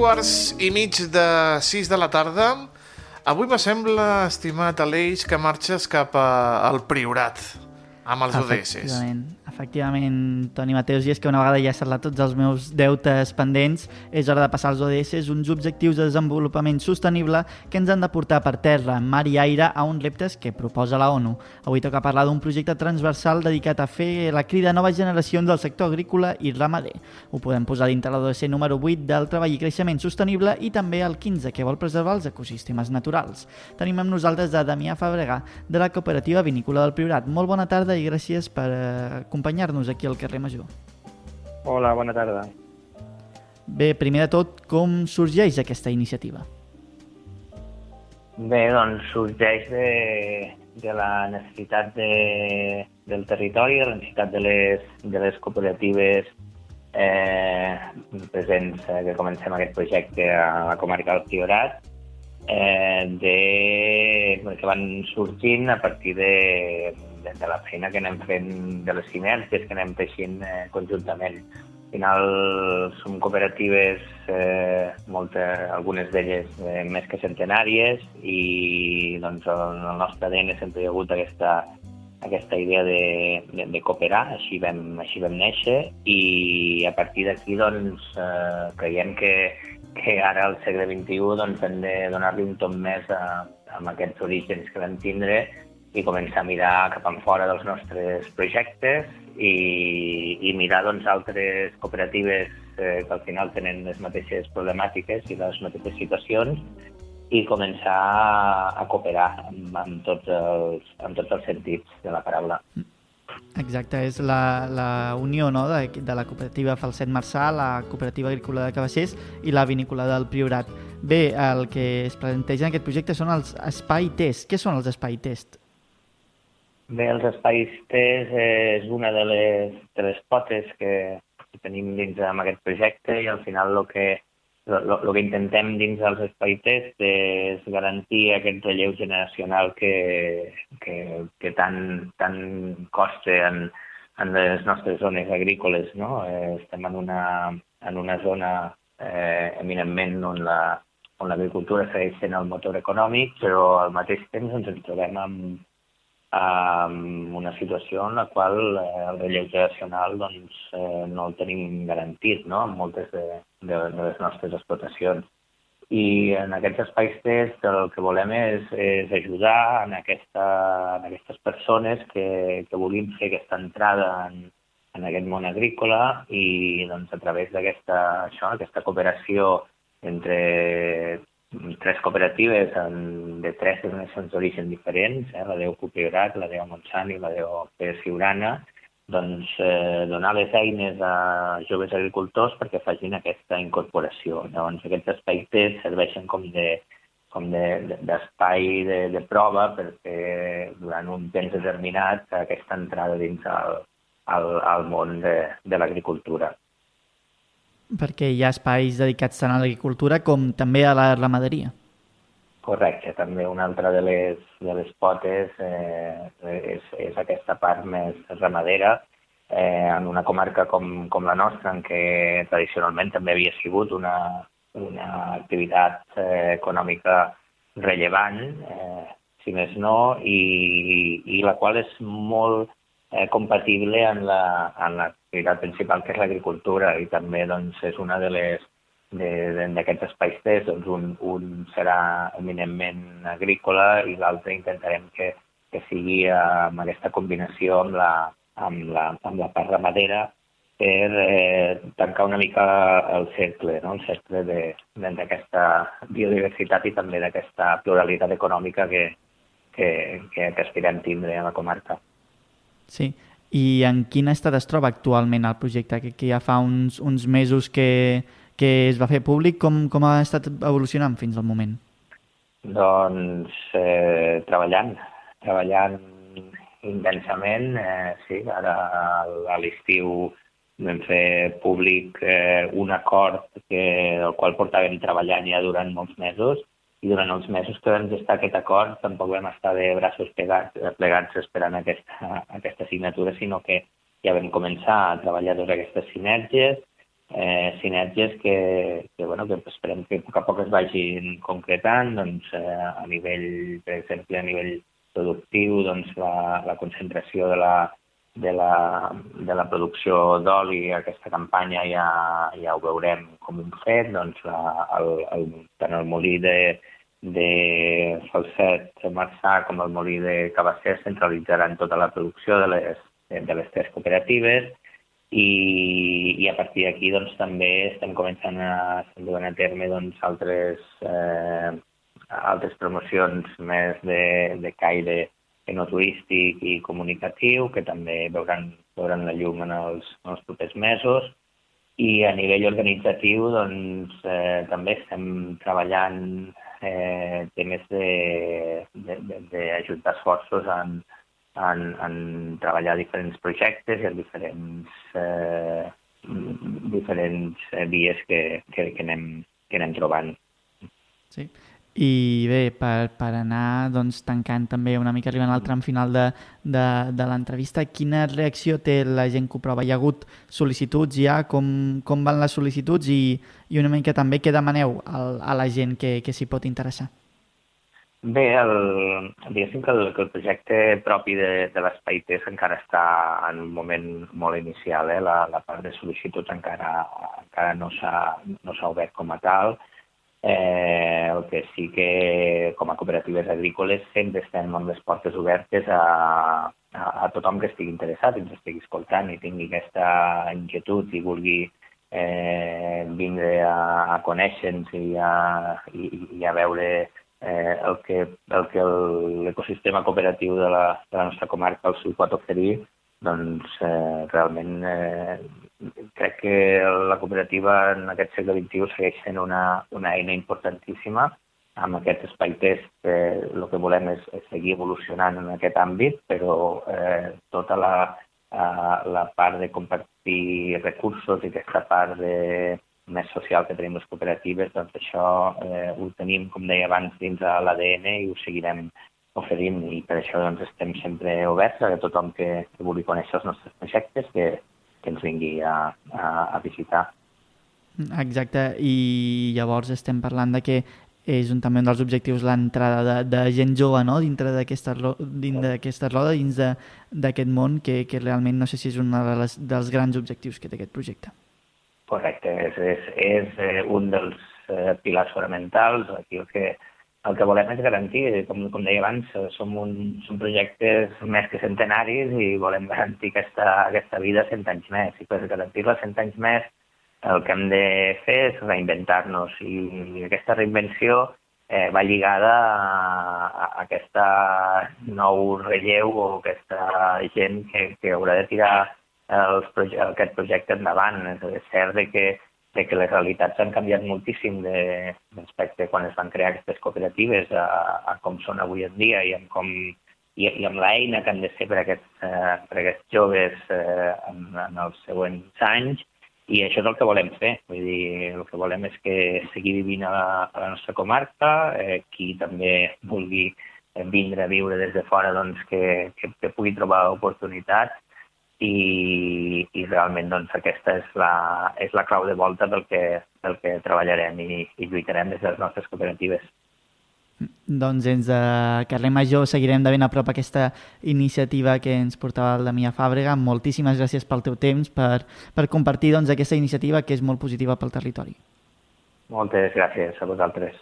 quarts i mig de 6 de la tarda. Avui me sembla, estimat Aleix, que marxes cap al Priorat amb els ODS. Efectivament, efectivament, Toni Mateus, i és que una vegada ja he cerlat tots els meus deutes pendents, és hora de passar als ODS, uns objectius de desenvolupament sostenible que ens han de portar per terra, mar i aire a uns reptes que proposa la ONU. Avui toca parlar d'un projecte transversal dedicat a fer la crida a noves generacions del sector agrícola i ramader. Ho podem posar dintre l'ODC número 8 del treball i creixement sostenible i també el 15, que vol preservar els ecosistemes naturals. Tenim amb nosaltres a Damià Fabregà, de la cooperativa vinícola del Priorat. Molt bona tarda i gràcies per acompanyar-nos aquí al carrer Major. Hola, bona tarda. Bé, primer de tot, com sorgeix aquesta iniciativa? Bé, doncs sorgeix de, de la necessitat de, del territori, de la necessitat de les, de les cooperatives eh, presents eh, que comencem aquest projecte a la comarca del Priorat, eh, de, que van sorgint a partir de, de, de la feina que anem fent, de les sinergies que anem teixint eh, conjuntament. Al final som cooperatives, eh, molta, algunes d'elles eh, més que centenàries, i doncs, en el nostre ADN sempre hi ha hagut aquesta, aquesta idea de, de, de cooperar, així vam, així vam néixer, i a partir d'aquí doncs, eh, creiem que, que ara al segle XXI doncs, hem de donar-li un tom més a, a aquests orígens que vam tindre i començar a mirar cap en fora dels nostres projectes i, i mirar doncs, altres cooperatives eh, que al final tenen les mateixes problemàtiques i les mateixes situacions i començar a cooperar amb, amb, tots, els, amb tots els sentits de la paraula. Exacte, és la, la unió no, de, de la cooperativa Falset Marçà, la cooperativa agrícola de Cabassers i la vinícola del Priorat. Bé, el que es planteja en aquest projecte són els espai test. Què són els espai test? Bé, els espais test és una de les, de les potes que tenim dins amb aquest projecte i al final el que, el, el que intentem dins dels espais test és garantir aquest relleu generacional que, que, que tant, tant costa en, en les nostres zones agrícoles. No? Eh, estem en una, en una zona eh, eminentment on la, on l'agricultura segueix sent el motor econòmic, però al mateix temps ens, ens trobem amb, amb una situació en la qual eh, el relleu generacional doncs, eh, no el tenim garantit no? en moltes de, de, de les nostres explotacions. I en aquests espais test el que volem és, és ajudar en, aquesta, en aquestes persones que, que vulguin fer aquesta entrada en, en aquest món agrícola i doncs, a través d'aquesta aquesta cooperació entre tres cooperatives en, de tres denominacions d'origen diferents, eh, la Déu Copiorat, la Déu Montsant i la Déu Pérez Ciurana, doncs eh, donar les eines a joves agricultors perquè facin aquesta incorporació. Llavors aquests espais serveixen com de com d'espai de, de, de, de prova perquè durant un temps determinat aquesta entrada dins el, el, el món de, de l'agricultura perquè hi ha espais dedicats tant a l'agricultura com també a la ramaderia. Correcte, també una altra de les, de les potes eh, és, és aquesta part més ramadera, eh, en una comarca com, com la nostra, en què tradicionalment també havia sigut una, una activitat eh, econòmica rellevant, eh, si més no, i, i la qual és molt eh, compatible en la, en l'activitat principal que és l'agricultura i també doncs, és una de les d'aquests espais test, doncs un, un serà eminentment agrícola i l'altre intentarem que, que sigui amb aquesta combinació amb la, amb la, amb la part ramadera per eh, tancar una mica el cercle, no? el cercle d'aquesta biodiversitat i també d'aquesta pluralitat econòmica que, que, que, que aspirem tindre a la comarca. Sí. I en quin estat es troba actualment el projecte? Que, que ja fa uns, uns mesos que, que es va fer públic. Com, com ha estat evolucionant fins al moment? Doncs eh, treballant, treballant intensament. Eh, sí, ara a l'estiu vam fer públic eh, un acord que, el qual portàvem treballant ja durant molts mesos i durant els mesos que vam estar aquest acord tampoc vam estar de braços plegats, plegats esperant aquesta, aquesta signatura, sinó que ja vam començar a treballar totes aquestes sinergies eh, sinergies que, que, bueno, que esperem que a poc a poc es vagin concretant doncs, eh, a nivell, per exemple, a nivell productiu, doncs, la, la concentració de la, de la, de la producció d'oli, aquesta campanya ja, ja ho veurem com un fet, doncs la, el, el, tant el molí de, de Falset Marçà com el molí de Cabassers centralitzaran tota la producció de les, de les tres cooperatives i, i a partir d'aquí doncs, també estem començant a, a a terme doncs, altres, eh, altres promocions més de, de caire no turístic i comunicatiu que també veuran, veuran la llum en els, en els propers mesos i a nivell organitzatiu doncs, eh, també estem treballant eh, temes d'ajuntar esforços en, en, en treballar diferents projectes i en diferents, eh, diferents vies que, que, que, anem, que anem trobant. Sí. I bé, per, per anar doncs, tancant també una mica arribant al tram final de, de, de l'entrevista, quina reacció té la gent que ho prova? Hi ha hagut sol·licituds ja? Com, com van les sol·licituds? I, i una mica també què demaneu al, a la gent que, que s'hi pot interessar? Bé, el, diguéssim que el, que el projecte propi de, de l'Espai TES encara està en un moment molt inicial. Eh? La, la part de sol·licituds encara, encara no s'ha no obert com a tal Eh, el que sí que com a cooperatives agrícoles sempre estem amb les portes obertes a, a, a tothom que estigui interessat, ens estigui escoltant i tingui aquesta inquietud i vulgui eh, vindre a, a conèixer-nos i, a, i, i a veure eh, el que, el que l'ecosistema cooperatiu de la, de la nostra comarca els pot oferir, doncs eh, realment eh, crec que la cooperativa en aquest segle XXI segueix sent una, una eina importantíssima. Amb aquest espai test eh, el que volem és, és seguir evolucionant en aquest àmbit, però eh, tota la, eh, la part de compartir recursos i aquesta part de, més social que tenim les cooperatives, doncs això eh, ho tenim, com deia abans, dins de l'ADN i ho seguirem oferint i per això doncs, estem sempre oberts a tothom que, que vulgui conèixer els nostres projectes, que, que ens vingui a, a, a visitar. Exacte, i llavors estem parlant de que és un, també un dels objectius l'entrada de, de gent jove no? dintre d'aquesta roda, dins d'aquest món, que, que realment no sé si és un de dels grans objectius que té aquest projecte. Correcte, és, és, és eh, un dels eh, pilars fonamentals. Aquí el que, el que volem és garantir, com, com deia abans, som, un, som projectes més que centenaris i volem garantir aquesta, aquesta vida cent anys més. I per garantir-la cent anys més el que hem de fer és reinventar-nos i aquesta reinvenció eh, va lligada a, a aquesta nou relleu o aquesta gent que, que haurà de tirar els proje aquest projecte endavant. És cert que de que les realitats han canviat moltíssim de, respecte quan es van crear aquestes cooperatives a, a com són avui en dia i amb com i, i amb l'eina que han de ser per a aquests, eh, per a aquests joves eh, en, en els següents anys. I això és el que volem fer. Vull dir, el que volem és que seguir vivint a la, a la nostra comarca, eh, qui també vulgui vindre a viure des de fora doncs, que, que, que pugui trobar oportunitats i, i realment doncs, aquesta és la, és la clau de volta del que, del que treballarem i, i lluitarem des de les nostres cooperatives. Doncs des de Carrer Major seguirem de ben a prop aquesta iniciativa que ens portava la Mia Fàbrega. Moltíssimes gràcies pel teu temps, per, per compartir doncs, aquesta iniciativa que és molt positiva pel territori. Moltes gràcies a vosaltres.